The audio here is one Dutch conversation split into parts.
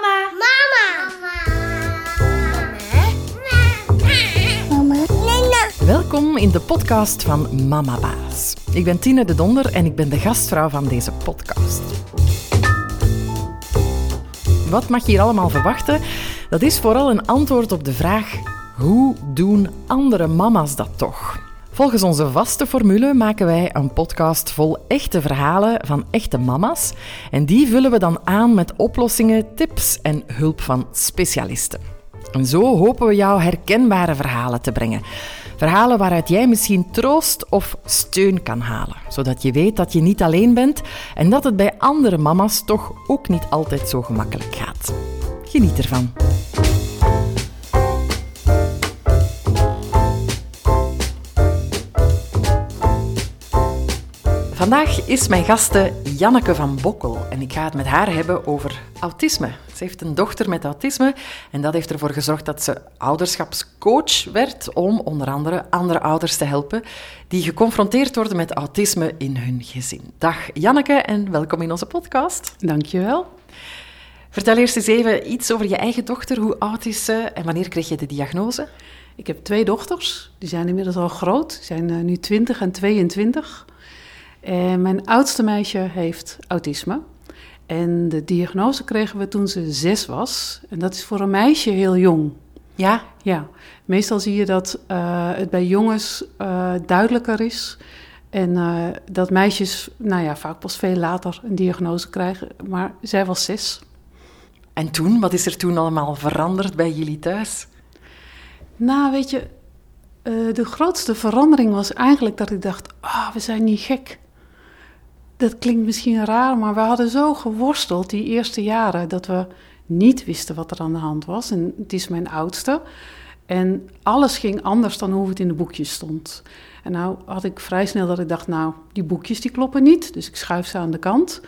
Mama. Mama. Mama. Welkom in de podcast van Mama Baas. Ik ben Tine de Donder en ik ben de gastvrouw van deze podcast. Wat mag je hier allemaal verwachten? Dat is vooral een antwoord op de vraag: hoe doen andere mama's dat toch? Volgens onze vaste formule maken wij een podcast vol echte verhalen van echte mama's. En die vullen we dan aan met oplossingen, tips en hulp van specialisten. En zo hopen we jou herkenbare verhalen te brengen. Verhalen waaruit jij misschien troost of steun kan halen, zodat je weet dat je niet alleen bent en dat het bij andere mama's toch ook niet altijd zo gemakkelijk gaat. Geniet ervan. Vandaag is mijn gaste Janneke van Bokkel en ik ga het met haar hebben over autisme. Ze heeft een dochter met autisme en dat heeft ervoor gezorgd dat ze ouderschapscoach werd om onder andere andere ouders te helpen die geconfronteerd worden met autisme in hun gezin. Dag Janneke en welkom in onze podcast. Dankjewel. Vertel eerst eens even iets over je eigen dochter. Hoe oud is ze en wanneer kreeg je de diagnose? Ik heb twee dochters, die zijn inmiddels al groot, die zijn uh, nu 20 en 22. En mijn oudste meisje heeft autisme. En de diagnose kregen we toen ze zes was. En dat is voor een meisje heel jong. Ja? Ja. Meestal zie je dat uh, het bij jongens uh, duidelijker is. En uh, dat meisjes, nou ja, vaak pas veel later een diagnose krijgen. Maar zij was zes. En toen, wat is er toen allemaal veranderd bij jullie thuis? Nou, weet je, de grootste verandering was eigenlijk dat ik dacht: ah, oh, we zijn niet gek dat klinkt misschien raar, maar we hadden zo geworsteld die eerste jaren dat we niet wisten wat er aan de hand was. En het is mijn oudste. En alles ging anders dan hoe het in de boekjes stond. En nou had ik vrij snel dat ik dacht, nou, die boekjes die kloppen niet. Dus ik schuif ze aan de kant.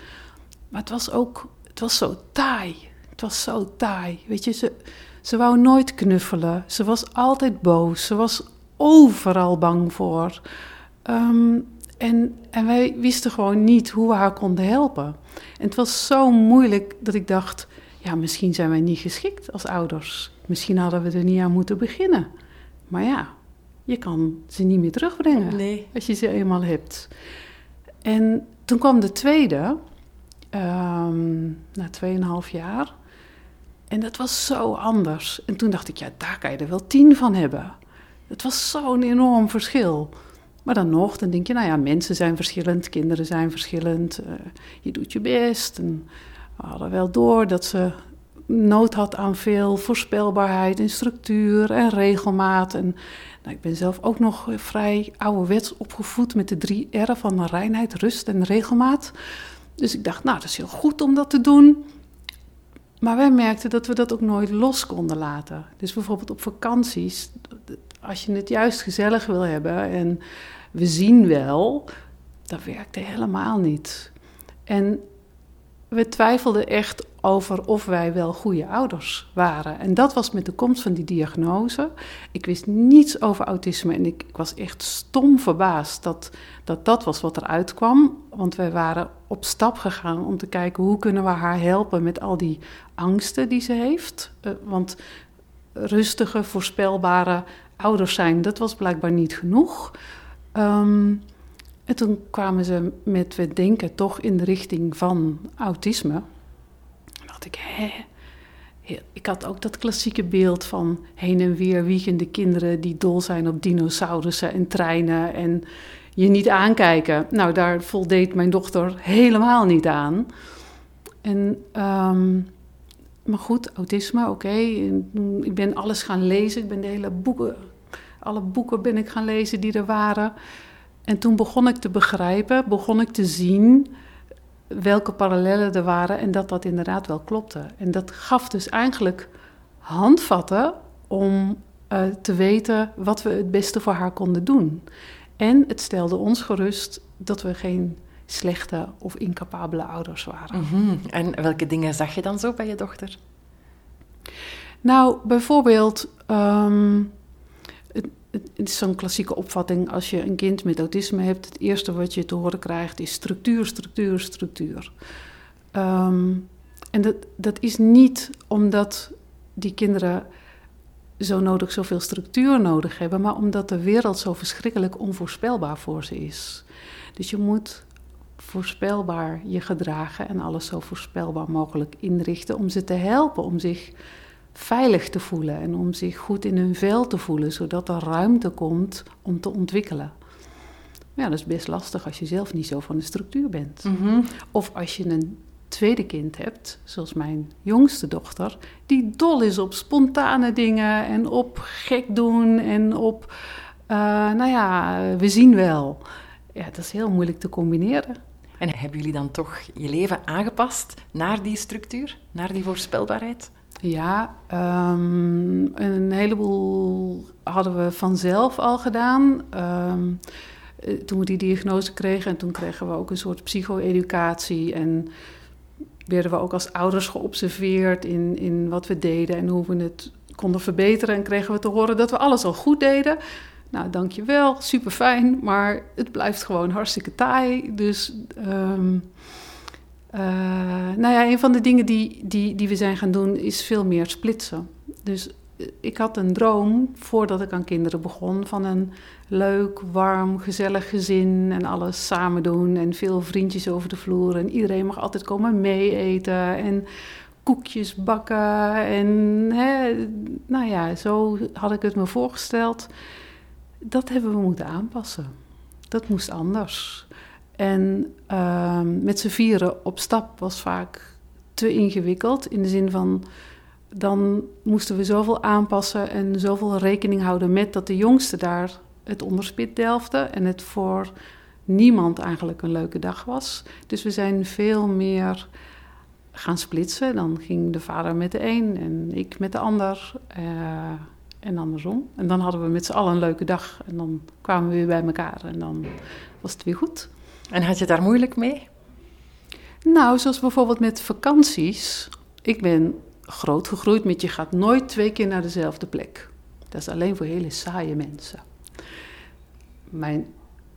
Maar het was ook, het was zo taai. Het was zo taai. Weet je, ze, ze wou nooit knuffelen. Ze was altijd boos. Ze was overal bang voor. Um, en, en wij wisten gewoon niet hoe we haar konden helpen. En het was zo moeilijk dat ik dacht, ja, misschien zijn wij niet geschikt als ouders. Misschien hadden we er niet aan moeten beginnen. Maar ja, je kan ze niet meer terugbrengen nee. als je ze eenmaal hebt. En toen kwam de tweede, um, na tweeënhalf jaar. En dat was zo anders. En toen dacht ik, ja, daar kan je er wel tien van hebben. Het was zo'n enorm verschil. Maar dan nog, dan denk je, nou ja, mensen zijn verschillend, kinderen zijn verschillend, uh, je doet je best. En we hadden wel door dat ze nood had aan veel voorspelbaarheid en structuur en regelmaat. En nou, ik ben zelf ook nog vrij ouderwets opgevoed met de drie R van reinheid, rust en regelmaat. Dus ik dacht, nou, dat is heel goed om dat te doen. Maar wij merkten dat we dat ook nooit los konden laten. Dus bijvoorbeeld op vakanties, als je het juist gezellig wil hebben en we zien wel, dat werkte helemaal niet. En we twijfelden echt over of wij wel goede ouders waren. En dat was met de komst van die diagnose. Ik wist niets over autisme en ik, ik was echt stom verbaasd dat, dat dat was wat eruit kwam. Want wij waren op stap gegaan om te kijken hoe kunnen we haar helpen met al die angsten die ze heeft. Uh, want rustige, voorspelbare ouders zijn, dat was blijkbaar niet genoeg. Um, en toen kwamen ze met, we denken, toch in de richting van autisme. En dacht ik, hè? Ik had ook dat klassieke beeld van heen en weer wiegende kinderen die dol zijn op dinosaurussen en treinen en je niet aankijken. Nou, daar voldeed mijn dochter helemaal niet aan. En, um, maar goed, autisme, oké. Ik ben alles gaan lezen. Ik ben de hele boeken, alle boeken ben ik gaan lezen die er waren. En toen begon ik te begrijpen, begon ik te zien welke parallellen er waren en dat dat inderdaad wel klopte. En dat gaf dus eigenlijk handvatten om uh, te weten wat we het beste voor haar konden doen. En het stelde ons gerust dat we geen slechte of incapabele ouders waren. Mm -hmm. En welke dingen zag je dan zo bij je dochter? Nou, bijvoorbeeld. Um, het is zo'n klassieke opvatting als je een kind met autisme hebt. Het eerste wat je te horen krijgt is structuur, structuur, structuur. Um, En dat, dat is niet omdat die kinderen zo nodig zoveel structuur nodig hebben, maar omdat de wereld zo verschrikkelijk onvoorspelbaar voor ze is. Dus je moet voorspelbaar je gedragen en alles zo voorspelbaar mogelijk inrichten om ze te helpen om zich veilig te voelen en om zich goed in hun vel te voelen, zodat er ruimte komt om te ontwikkelen. Ja, dat is best lastig als je zelf niet zo van de structuur bent. Of als je een tweede kind hebt, zoals mijn jongste dochter, die dol is op spontane dingen en op gek doen en op, uh, nou ja, we zien wel. Ja, dat is heel moeilijk te combineren. En hebben jullie dan toch je leven aangepast naar die structuur, naar die voorspelbaarheid? Ja, um, een heleboel hadden we vanzelf al gedaan. Um, toen we die diagnose kregen en toen kregen we ook een soort psycho-educatie en werden we ook als ouders geobserveerd in, in wat we deden en hoe we het konden verbeteren. En kregen we te horen dat we alles al goed deden. Nou, dankjewel, super fijn, maar het blijft gewoon hartstikke taai. Dus, um, uh, nou ja, een van de dingen die, die, die we zijn gaan doen is veel meer splitsen. Dus eh, ik had een droom voordat ik aan kinderen begon van een leuk, warm, gezellig gezin en alles samen doen en veel vriendjes over de vloer en iedereen mag altijd komen meeeten en koekjes bakken en hè, nou ja, zo had ik het me voorgesteld. Dat hebben we moeten aanpassen. Dat moest anders. En uh, met z'n vieren op stap was vaak te ingewikkeld in de zin van dan moesten we zoveel aanpassen en zoveel rekening houden met dat de jongste daar het onderspit delfde en het voor niemand eigenlijk een leuke dag was. Dus we zijn veel meer gaan splitsen. Dan ging de vader met de een en ik met de ander. Uh, en andersom. En dan hadden we met z'n allen een leuke dag. En dan kwamen we weer bij elkaar en dan was het weer goed. En had je daar moeilijk mee? Nou, zoals bijvoorbeeld met vakanties. Ik ben groot gegroeid met je gaat nooit twee keer naar dezelfde plek. Dat is alleen voor hele saaie mensen. Mijn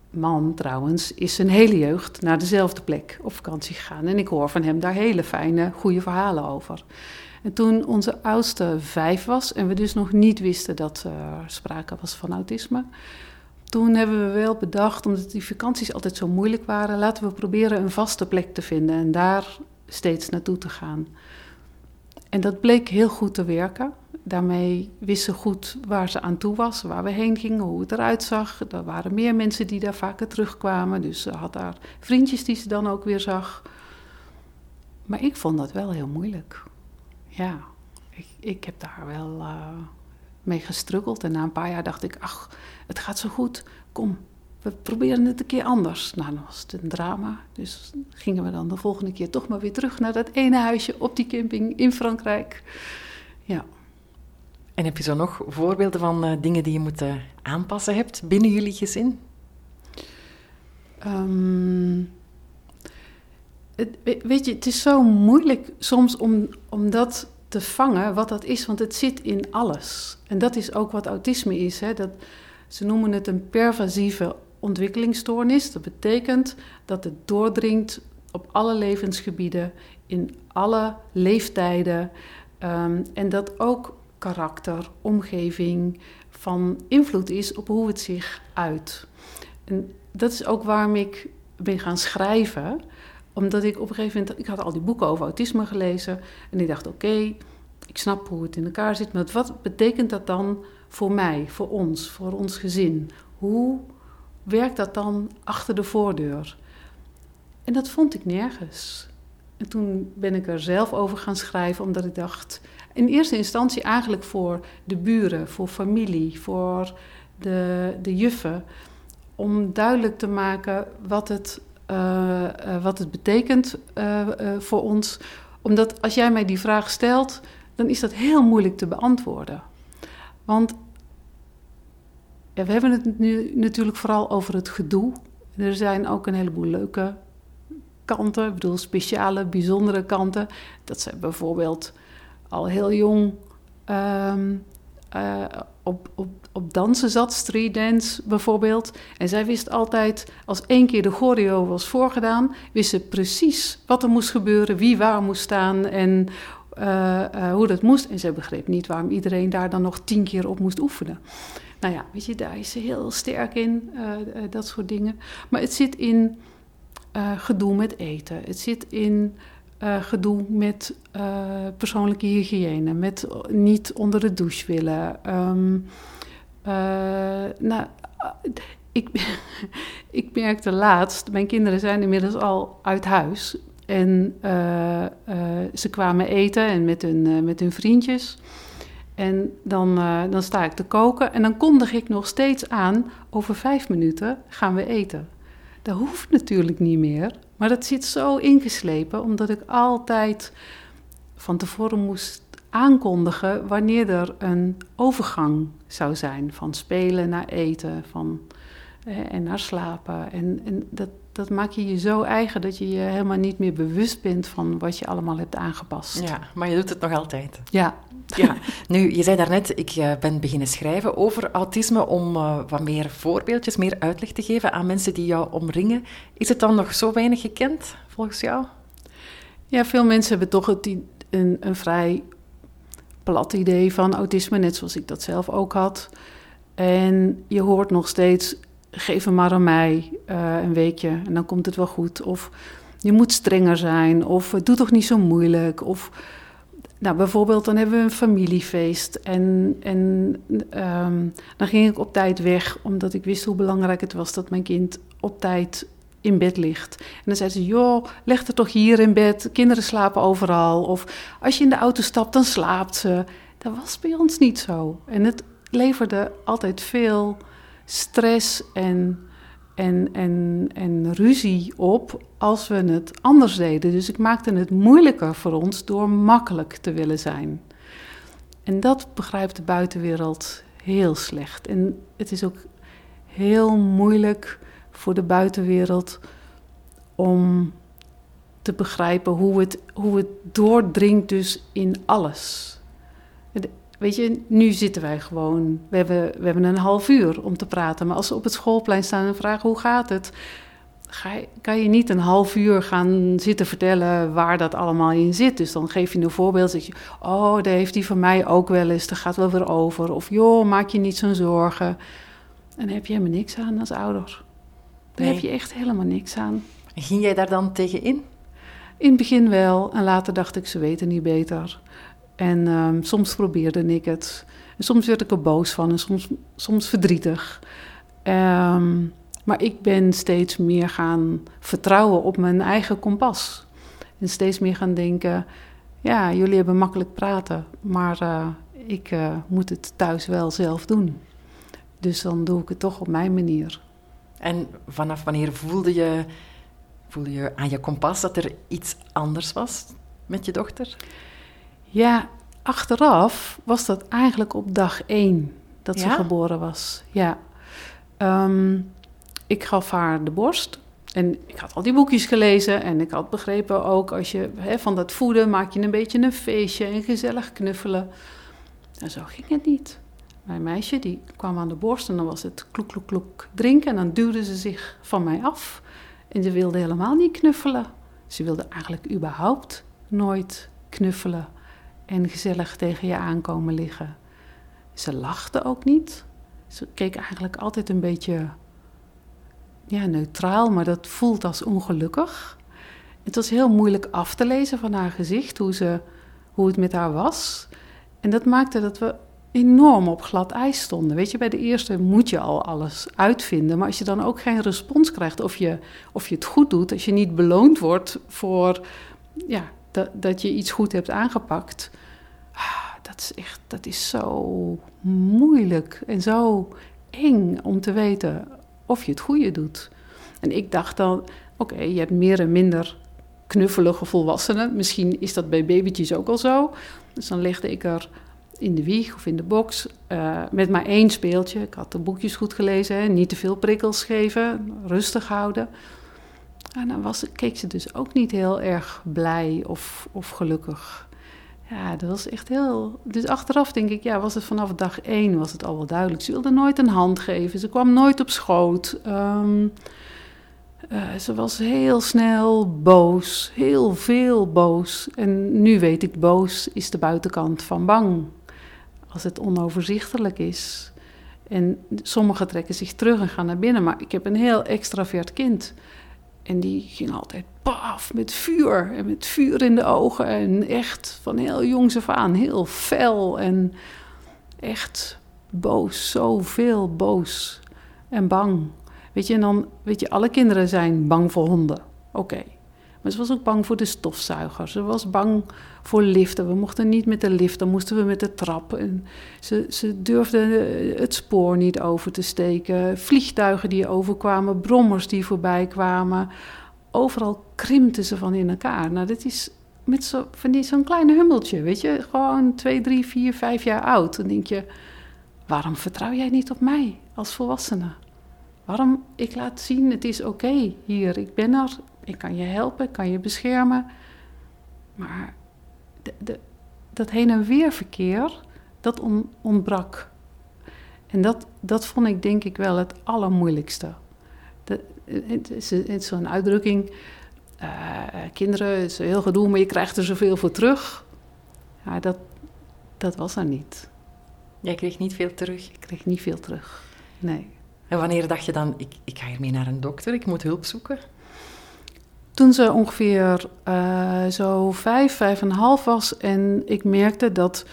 man trouwens is zijn hele jeugd naar dezelfde plek op vakantie gegaan. En ik hoor van hem daar hele fijne, goede verhalen over. En toen onze oudste vijf was en we dus nog niet wisten dat er sprake was van autisme, toen hebben we wel bedacht, omdat die vakanties altijd zo moeilijk waren, laten we proberen een vaste plek te vinden en daar steeds naartoe te gaan. En dat bleek heel goed te werken. Daarmee wist ze goed waar ze aan toe was, waar we heen gingen, hoe het eruit zag. Er waren meer mensen die daar vaker terugkwamen, dus ze had daar vriendjes die ze dan ook weer zag. Maar ik vond dat wel heel moeilijk. Ja, ik, ik heb daar wel uh, mee gestruggeld. En na een paar jaar dacht ik, ach, het gaat zo goed. Kom, we proberen het een keer anders. Nou, dan was het een drama. Dus gingen we dan de volgende keer toch maar weer terug naar dat ene huisje op die camping in Frankrijk. Ja. En heb je zo nog voorbeelden van uh, dingen die je moet uh, aanpassen hebt binnen jullie gezin? Um, het, weet je, het is zo moeilijk soms om, om dat te vangen, wat dat is, want het zit in alles. En dat is ook wat autisme is. Hè? Dat, ze noemen het een pervasieve ontwikkelingsstoornis. Dat betekent dat het doordringt op alle levensgebieden, in alle leeftijden. Um, en dat ook karakter, omgeving van invloed is op hoe het zich uit. En dat is ook waarom ik ben gaan schrijven omdat ik op een gegeven moment, ik had al die boeken over autisme gelezen en ik dacht, oké, ik snap hoe het in elkaar zit, maar wat betekent dat dan voor mij, voor ons, voor ons gezin? Hoe werkt dat dan achter de voordeur? En dat vond ik nergens. En toen ben ik er zelf over gaan schrijven, omdat ik dacht, in eerste instantie eigenlijk voor de buren, voor familie, voor de, de juffen, om duidelijk te maken wat het wat het betekent uh, voor ons. Omdat als jij mij die vraag stelt, dan is dat heel moeilijk te beantwoorden. Want we hebben het nu natuurlijk vooral over het gedoe. Er zijn ook een heleboel leuke kanten, ik bedoel speciale, bijzondere kanten. Dat ze bijvoorbeeld al heel jong um, eh, op, op, op dansen zat, street dance bijvoorbeeld. En zij wist altijd, als één keer de choreo was voorgedaan, wist ze precies wat er moest gebeuren, wie waar moest staan en eh, eh, hoe dat moest. En ze begreep niet waarom iedereen daar dan nog tien keer op moest oefenen. Nou ja, weet je, daar is ze heel sterk in, dat soort dingen. Maar het zit in gedoe met eten. Het zit in uh, gedoe met uh, persoonlijke hygiëne, met niet onder de douche willen. Um, uh, nou, ik, ik merkte laatst, mijn kinderen zijn inmiddels al uit huis. En ze kwamen eten en met hun, met hun vriendjes. En dan, dan sta ik te koken en dan kondig ik nog steeds aan: over vijf minuten gaan we eten. Dat hoeft natuurlijk niet meer, maar dat zit zo ingeslepen, omdat ik altijd van tevoren moest aankondigen wanneer er een overgang zou zijn van spelen naar eten van, en naar slapen. En, en dat, dat maak je je zo eigen dat je je helemaal niet meer bewust bent van wat je allemaal hebt aangepast. Ja, maar je doet het nog altijd. Ja. ja. Nu, je zei daarnet, ik uh, ben beginnen schrijven over autisme om uh, wat meer voorbeeldjes, meer uitleg te geven aan mensen die jou omringen. Is het dan nog zo weinig gekend, volgens jou? Ja, veel mensen hebben toch het, een, een vrij plat idee van autisme, net zoals ik dat zelf ook had. En je hoort nog steeds geef hem maar aan mij uh, een weekje en dan komt het wel goed. Of je moet strenger zijn, of doe toch niet zo moeilijk. Of nou, bijvoorbeeld, dan hebben we een familiefeest. En, en um, dan ging ik op tijd weg, omdat ik wist hoe belangrijk het was dat mijn kind op tijd in bed ligt. En dan zei ze: Joh, leg er toch hier in bed. Kinderen slapen overal. Of als je in de auto stapt, dan slaapt ze. Dat was bij ons niet zo. En het leverde altijd veel stress en, en, en, en ruzie op als we het anders deden. Dus ik maakte het moeilijker voor ons door makkelijk te willen zijn. En dat begrijpt de buitenwereld heel slecht. En het is ook heel moeilijk voor de buitenwereld om te begrijpen hoe het, hoe het doordringt dus in alles. Weet je, nu zitten wij gewoon. We hebben, we hebben een half uur om te praten. Maar als ze op het schoolplein staan en vragen hoe gaat het, ga je, kan je niet een half uur gaan zitten vertellen waar dat allemaal in zit. Dus dan geef je een voorbeeld. Zeg je, oh, daar heeft die van mij ook wel eens. Dat gaat wel weer over. Of joh, maak je niet zo'n zorgen. En daar heb je helemaal niks aan als ouder. Daar heb je echt helemaal niks aan. Ging jij daar dan tegen in? In het begin wel. En later dacht ik, ze weten niet beter. En um, soms probeerde ik het. En soms werd ik er boos van en soms, soms verdrietig. Um, maar ik ben steeds meer gaan vertrouwen op mijn eigen kompas. En steeds meer gaan denken: ja, jullie hebben makkelijk praten, maar uh, ik uh, moet het thuis wel zelf doen. Dus dan doe ik het toch op mijn manier. En vanaf wanneer voelde je, voelde je aan je kompas dat er iets anders was met je dochter? Ja, achteraf was dat eigenlijk op dag één dat ze geboren was. Ja. Um, ik gaf haar de borst. En ik had al die boekjes gelezen en ik had begrepen ook als je hè, van dat voeden maak je een beetje een feestje en gezellig knuffelen. En zo ging het niet. Mijn meisje die kwam aan de borst en dan was het kloek, kloek, kloek drinken en dan duwde ze zich van mij af. En ze wilde helemaal niet knuffelen. Ze wilde eigenlijk überhaupt nooit knuffelen en gezellig tegen je aankomen liggen. Ze lachte ook niet. Ze keek eigenlijk altijd een beetje ja, neutraal, maar dat voelt als ongelukkig. Het was heel moeilijk af te lezen van haar gezicht hoe, ze, hoe het met haar was. En dat maakte dat we enorm op glad ijs stonden. Weet je, bij de eerste moet je al alles uitvinden. Maar als je dan ook geen respons krijgt of je, of je het goed doet, als je niet beloond wordt voor ja, dat, dat je iets goed hebt aangepakt. Ah, dat is echt, dat is zo moeilijk en zo eng om te weten of je het goede doet. En ik dacht dan, oké, je hebt meer en minder knuffelige volwassenen. Misschien is dat bij babytjes ook al zo. Dus dan legde ik er in de wieg of in de box uh, met maar één speeltje. Ik had de boekjes goed gelezen, hè, niet te veel prikkels geven, rustig houden. En dan was, keek ze dus ook niet heel erg blij of, of gelukkig. Ja, dat was echt heel... Dus achteraf denk ik, ja, was het vanaf dag één was het al wel duidelijk. Ze wilde nooit een hand geven. Ze kwam nooit op schoot. Ehm, eh, ze was heel snel boos. Heel veel boos. En nu weet ik, boos is de buitenkant van bang. Als het onoverzichtelijk is. En sommigen trekken zich terug en gaan naar binnen. Maar ik heb een heel extravert kind. En die ging altijd paf, met vuur. En met vuur in de ogen. En echt van heel jongs af aan heel fel. En echt boos. Zoveel boos. En bang. Weet je, en dan, weet je, alle kinderen zijn bang voor honden. Oké. Maar ze was ook bang voor de stofzuiger. Ze was bang voor liften. We mochten niet met de lift, dan moesten we met de trap. En ze, ze durfde het spoor niet over te steken. Vliegtuigen die overkwamen, brommers die voorbij kwamen. Overal krimpten ze van in elkaar. Nou, dit is met zo, van zo'n kleine hummeltje, weet je. Gewoon twee, drie, vier, vijf jaar oud. Dan denk je, waarom vertrouw jij niet op mij als volwassene? Waarom ik laat zien, het is oké hier, ik ben er, ik kan je helpen, ik kan je beschermen. Maar de, de, dat heen en weer verkeer, dat on, ontbrak. En dat, dat vond ik denk ik wel het allermoeilijkste. De, het is, het is zo'n uitdrukking, uh, kinderen, het is heel gedoe, maar je krijgt er zoveel voor terug. Ja, dat, dat was er niet. Jij kreeg niet veel terug? Ik kreeg niet veel terug, nee. En wanneer dacht je dan, ik, ik ga hiermee naar een dokter, ik moet hulp zoeken? Toen ze ongeveer uh, zo vijf, vijf en een half was en ik merkte dat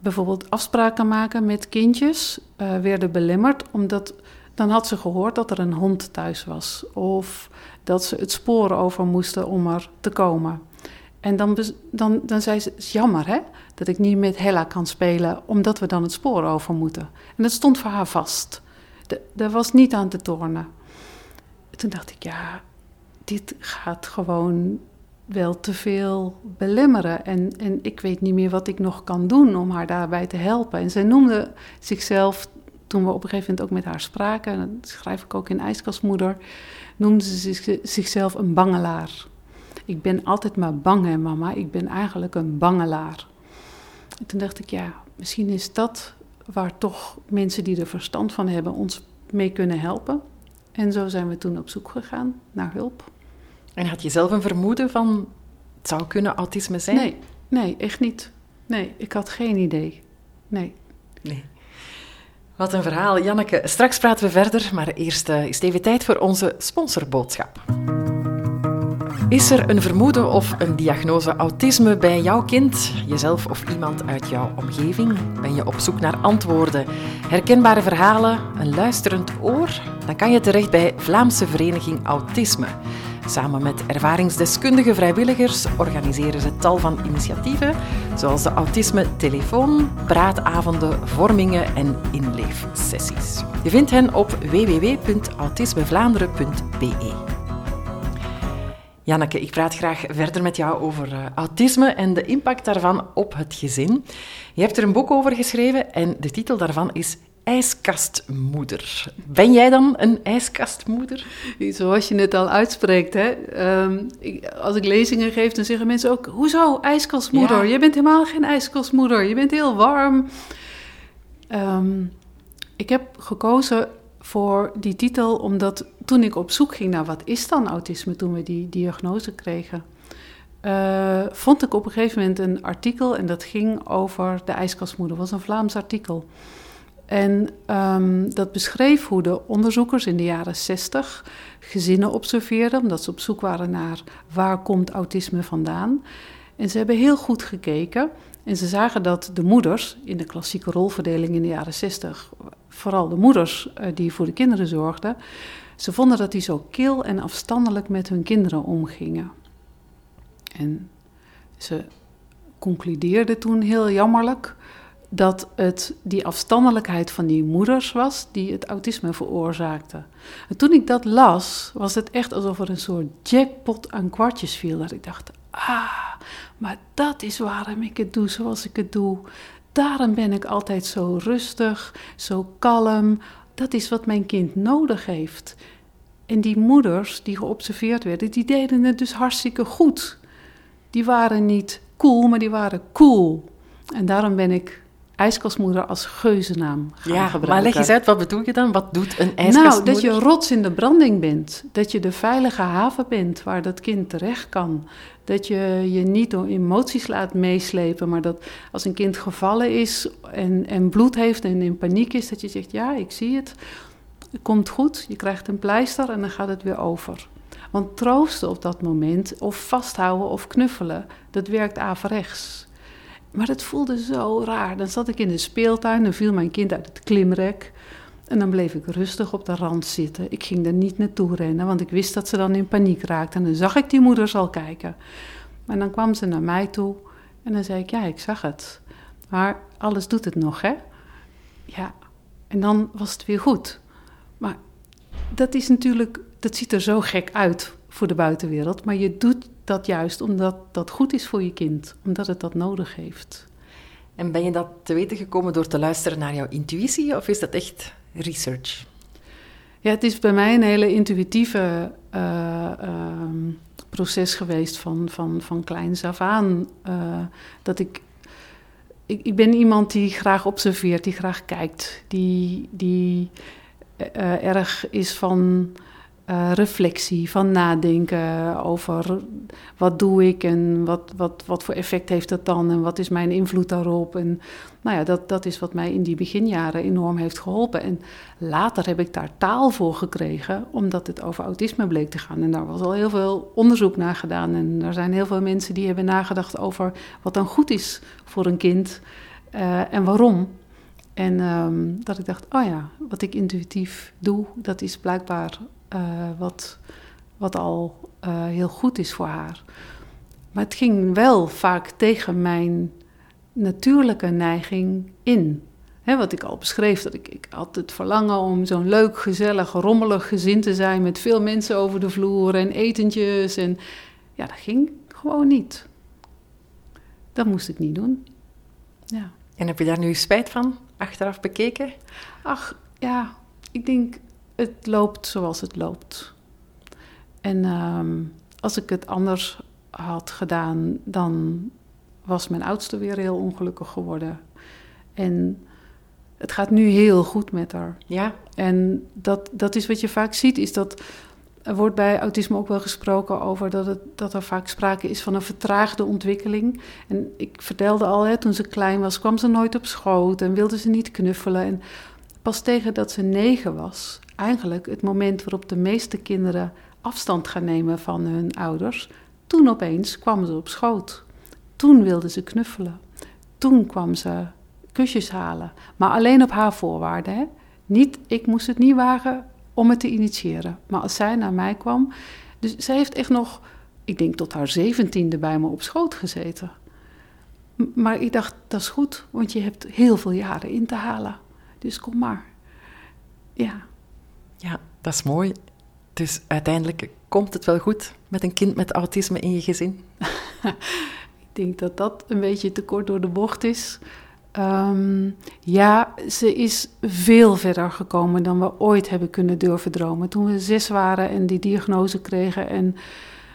bijvoorbeeld afspraken maken met kindjes uh, werden belemmerd, omdat dan had ze gehoord dat er een hond thuis was of dat ze het spoor over moesten om er te komen. En dan, dan, dan zei ze, jammer hè, dat ik niet met Hella kan spelen, omdat we dan het spoor over moeten. En dat stond voor haar vast. Daar was niet aan te tornen. Toen dacht ik, ja, dit gaat gewoon wel te veel belemmeren. En, en ik weet niet meer wat ik nog kan doen om haar daarbij te helpen. En zij noemde zichzelf, toen we op een gegeven moment ook met haar spraken, dat schrijf ik ook in IJskastmoeder, noemde ze zichzelf een bangelaar. Ik ben altijd maar bang, hè, mama. Ik ben eigenlijk een bangelaar. En toen dacht ik, ja, misschien is dat waar toch mensen die er verstand van hebben ons mee kunnen helpen. En zo zijn we toen op zoek gegaan naar hulp. En had je zelf een vermoeden van het zou kunnen autisme zijn? Nee, nee, echt niet. Nee, ik had geen idee. Nee. Nee. Wat een verhaal, Janneke. Straks praten we verder, maar eerst uh, is het even tijd voor onze sponsorboodschap. Is er een vermoeden of een diagnose autisme bij jouw kind, jezelf of iemand uit jouw omgeving? Ben je op zoek naar antwoorden, herkenbare verhalen, een luisterend oor? Dan kan je terecht bij Vlaamse Vereniging Autisme. Samen met ervaringsdeskundige vrijwilligers organiseren ze tal van initiatieven, zoals de Autisme Telefoon, praatavonden, vormingen en inleefsessies. Je vindt hen op www.autismevlaanderen.be. Janneke, ik praat graag verder met jou over uh, autisme en de impact daarvan op het gezin. Je hebt er een boek over geschreven en de titel daarvan is ijskastmoeder. Ben jij dan een ijskastmoeder? Zoals je het al uitspreekt. Hè? Um, ik, als ik lezingen geef, dan zeggen mensen ook... Hoezo ijskastmoeder? Ja. Je bent helemaal geen ijskastmoeder. Je bent heel warm. Um, ik heb gekozen voor die titel omdat toen ik op zoek ging naar wat is dan autisme... toen we die diagnose kregen... Uh, vond ik op een gegeven moment een artikel en dat ging over de ijskastmoeder. Dat was een Vlaams artikel. En um, dat beschreef hoe de onderzoekers in de jaren 60 gezinnen observeerden, omdat ze op zoek waren naar waar komt autisme vandaan. En ze hebben heel goed gekeken en ze zagen dat de moeders in de klassieke rolverdeling in de jaren 60, vooral de moeders uh, die voor de kinderen zorgden, ze vonden dat die zo kil en afstandelijk met hun kinderen omgingen. En ze concludeerden toen heel jammerlijk dat het die afstandelijkheid van die moeders was die het autisme veroorzaakte. En toen ik dat las, was het echt alsof er een soort jackpot aan kwartjes viel. Dat ik dacht, ah, maar dat is waarom ik het doe zoals ik het doe. Daarom ben ik altijd zo rustig, zo kalm. Dat is wat mijn kind nodig heeft. En die moeders die geobserveerd werden, die deden het dus hartstikke goed. Die waren niet cool, maar die waren cool. En daarom ben ik ijskastmoeder als geuzennaam gaan Ja, gebruiken. maar leg eens uit, wat bedoel je dan? Wat doet een ijskastmoeder? Nou, dat je rots in de branding bent. Dat je de veilige haven bent waar dat kind terecht kan. Dat je je niet door emoties laat meeslepen, maar dat als een kind gevallen is en, en bloed heeft en in paniek is, dat je zegt: Ja, ik zie het. Het komt goed, je krijgt een pleister en dan gaat het weer over. Want troosten op dat moment, of vasthouden of knuffelen, dat werkt averechts. Maar het voelde zo raar. Dan zat ik in de speeltuin en viel mijn kind uit het klimrek. En dan bleef ik rustig op de rand zitten. Ik ging er niet naartoe rennen, want ik wist dat ze dan in paniek raakte. En dan zag ik die moeders al kijken. Maar dan kwam ze naar mij toe en dan zei ik, ja, ik zag het. Maar alles doet het nog, hè? Ja, en dan was het weer goed. Maar dat is natuurlijk, dat ziet er zo gek uit voor de buitenwereld. Maar je doet dat juist omdat dat goed is voor je kind, omdat het dat nodig heeft. En ben je dat te weten gekomen door te luisteren naar jouw intuïtie of is dat echt research? Ja, het is bij mij een hele intuïtieve uh, uh, proces geweest van, van, van kleins af aan. Uh, dat ik, ik, ik ben iemand die graag observeert, die graag kijkt, die, die uh, erg is van uh, reflectie, van nadenken over wat doe ik en wat, wat, wat voor effect heeft dat dan en wat is mijn invloed daarop. En nou ja, dat, dat is wat mij in die beginjaren enorm heeft geholpen. En later heb ik daar taal voor gekregen, omdat het over autisme bleek te gaan. En daar was al heel veel onderzoek naar gedaan. En er zijn heel veel mensen die hebben nagedacht over wat dan goed is voor een kind uh, en waarom. En um, dat ik dacht, oh ja, wat ik intuïtief doe, dat is blijkbaar wat, wat al uh, heel goed is voor haar. Maar het ging wel vaak tegen mijn natuurlijke neiging in. He, wat ik al beschreef, dat ik, ik had het verlangen om zo'n leuk, gezellig, rommelig gezin te zijn met veel mensen over de vloer en etentjes. En ja, dat ging gewoon niet. Dat moest ik niet doen. Ja. En heb je daar nu spijt van, achteraf bekeken? Ach, ja, ik denk, het loopt zoals het loopt. En um, als ik het anders had gedaan, dan was mijn oudste weer heel ongelukkig geworden. En het gaat nu heel goed met haar. Ja. En dat, dat is wat je vaak ziet, is dat er wordt bij autisme ook wel gesproken over dat, het, dat er vaak sprake is van een vertraagde ontwikkeling. En ik vertelde al, hè, toen ze klein was, kwam ze nooit op schoot en wilde ze niet knuffelen. En pas tegen dat ze negen was, eigenlijk het moment waarop de meeste kinderen afstand gaan nemen van hun ouders, toen opeens kwam ze op schoot. Toen wilde ze knuffelen. Toen kwam ze kusjes halen. Maar alleen op haar voorwaarden. Hè? Niet, ik moest het niet wagen om het te initiëren. Maar als zij naar mij kwam. Dus zij heeft echt nog, ik denk tot haar zeventiende bij me op schoot gezeten. Maar ik dacht, dat is goed, want je hebt heel veel jaren in te halen. Dus kom maar. Ja. Ja, dat is mooi. Dus uiteindelijk komt het wel goed met een kind met autisme in je gezin? ik denk dat dat een beetje te kort door de bocht is. Um, ja, ze is veel verder gekomen dan we ooit hebben kunnen durven dromen. Toen we zes waren en die diagnose kregen en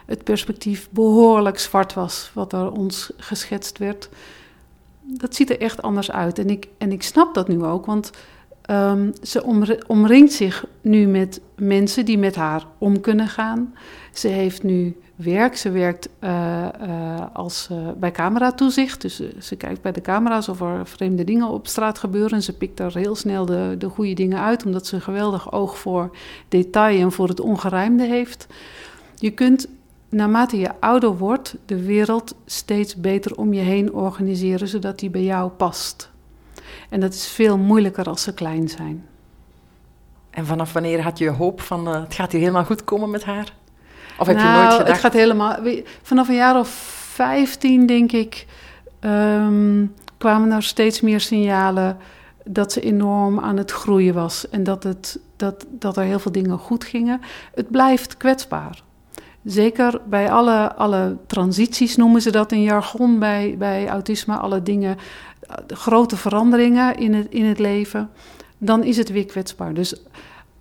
het perspectief behoorlijk zwart was, wat er ons geschetst werd. Dat ziet er echt anders uit. En ik, en ik snap dat nu ook, want um, ze omringt zich nu met mensen die met haar om kunnen gaan. Ze heeft nu werk. Ze werkt uh, uh, als, uh, bij cameratoezicht. Dus ze kijkt bij de camera's of er vreemde dingen op straat gebeuren. En ze pikt daar heel snel de, de goede dingen uit, omdat ze een geweldig oog voor detail en voor het ongerijmde heeft. Je kunt naarmate je ouder wordt, de wereld steeds beter om je heen organiseren, zodat die bij jou past. En dat is veel moeilijker als ze klein zijn. En vanaf wanneer had je hoop van het gaat hier helemaal goed komen met haar? Of heb nou, je nooit gedacht? Het gaat helemaal. Vanaf een jaar of 15, denk ik, um, kwamen er steeds meer signalen dat ze enorm aan het groeien was. En dat, het, dat, dat er heel veel dingen goed gingen. Het blijft kwetsbaar. Zeker bij alle, alle transities noemen ze dat in jargon bij, bij autisme, alle dingen, grote veranderingen in het, in het leven, dan is het weer kwetsbaar. Dus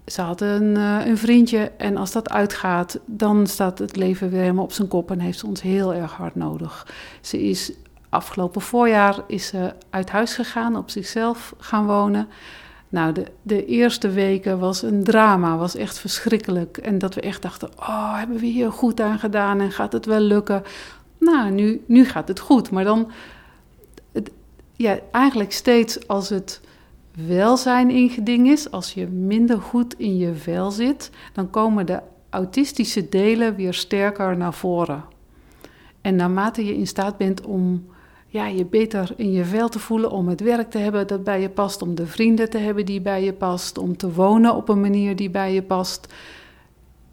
ze had een, eh, een vriendje en als dat uitgaat, dan staat het leven weer helemaal op zijn kop en heeft ze ons heel erg hard nodig. Ze is afgelopen voorjaar is uit huis gegaan, op zichzelf gaan wonen. Nou, de, de eerste weken was een drama, was echt verschrikkelijk. En dat we echt dachten, oh, hebben we hier goed aan gedaan en gaat het wel lukken? Nou, nu, nu gaat het goed, maar dan, ja, eigenlijk steeds als het welzijn in geding is, als je minder goed in je vel zit, dan komen de autistische delen weer sterker naar voren. En naarmate je in staat bent om ja, je beter in je vel te voelen, om het werk te hebben dat bij je past, om de vrienden te hebben die bij je past, om te wonen op een manier die bij je past,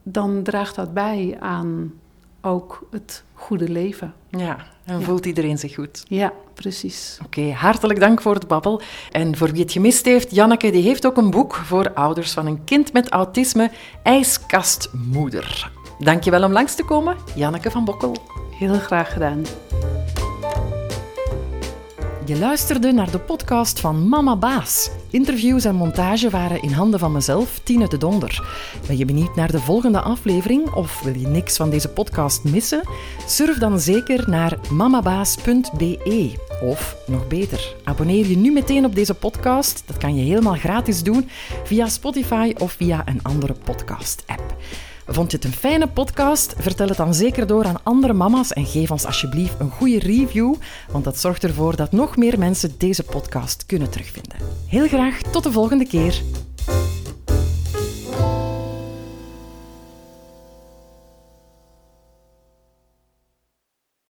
dan draagt dat bij aan ook het goede leven. Ja, en voelt iedereen zich goed. Ja, precies. Oké, hartelijk dank voor het babbel. En voor wie het gemist heeft, Janneke die heeft ook een boek voor ouders van een kind met autisme, IJskastmoeder. Dankjewel om langs te komen, Janneke van Bokkel. Heel graag gedaan. Je luisterde naar de podcast van Mama Baas. Interviews en montage waren in handen van mezelf, Tine de Donder. Ben je benieuwd naar de volgende aflevering of wil je niks van deze podcast missen? Surf dan zeker naar mamabaas.be. Of nog beter, abonneer je nu meteen op deze podcast. Dat kan je helemaal gratis doen via Spotify of via een andere podcast-app. Vond je het een fijne podcast? Vertel het dan zeker door aan andere mama's en geef ons alsjeblieft een goede review, want dat zorgt ervoor dat nog meer mensen deze podcast kunnen terugvinden. Heel graag tot de volgende keer.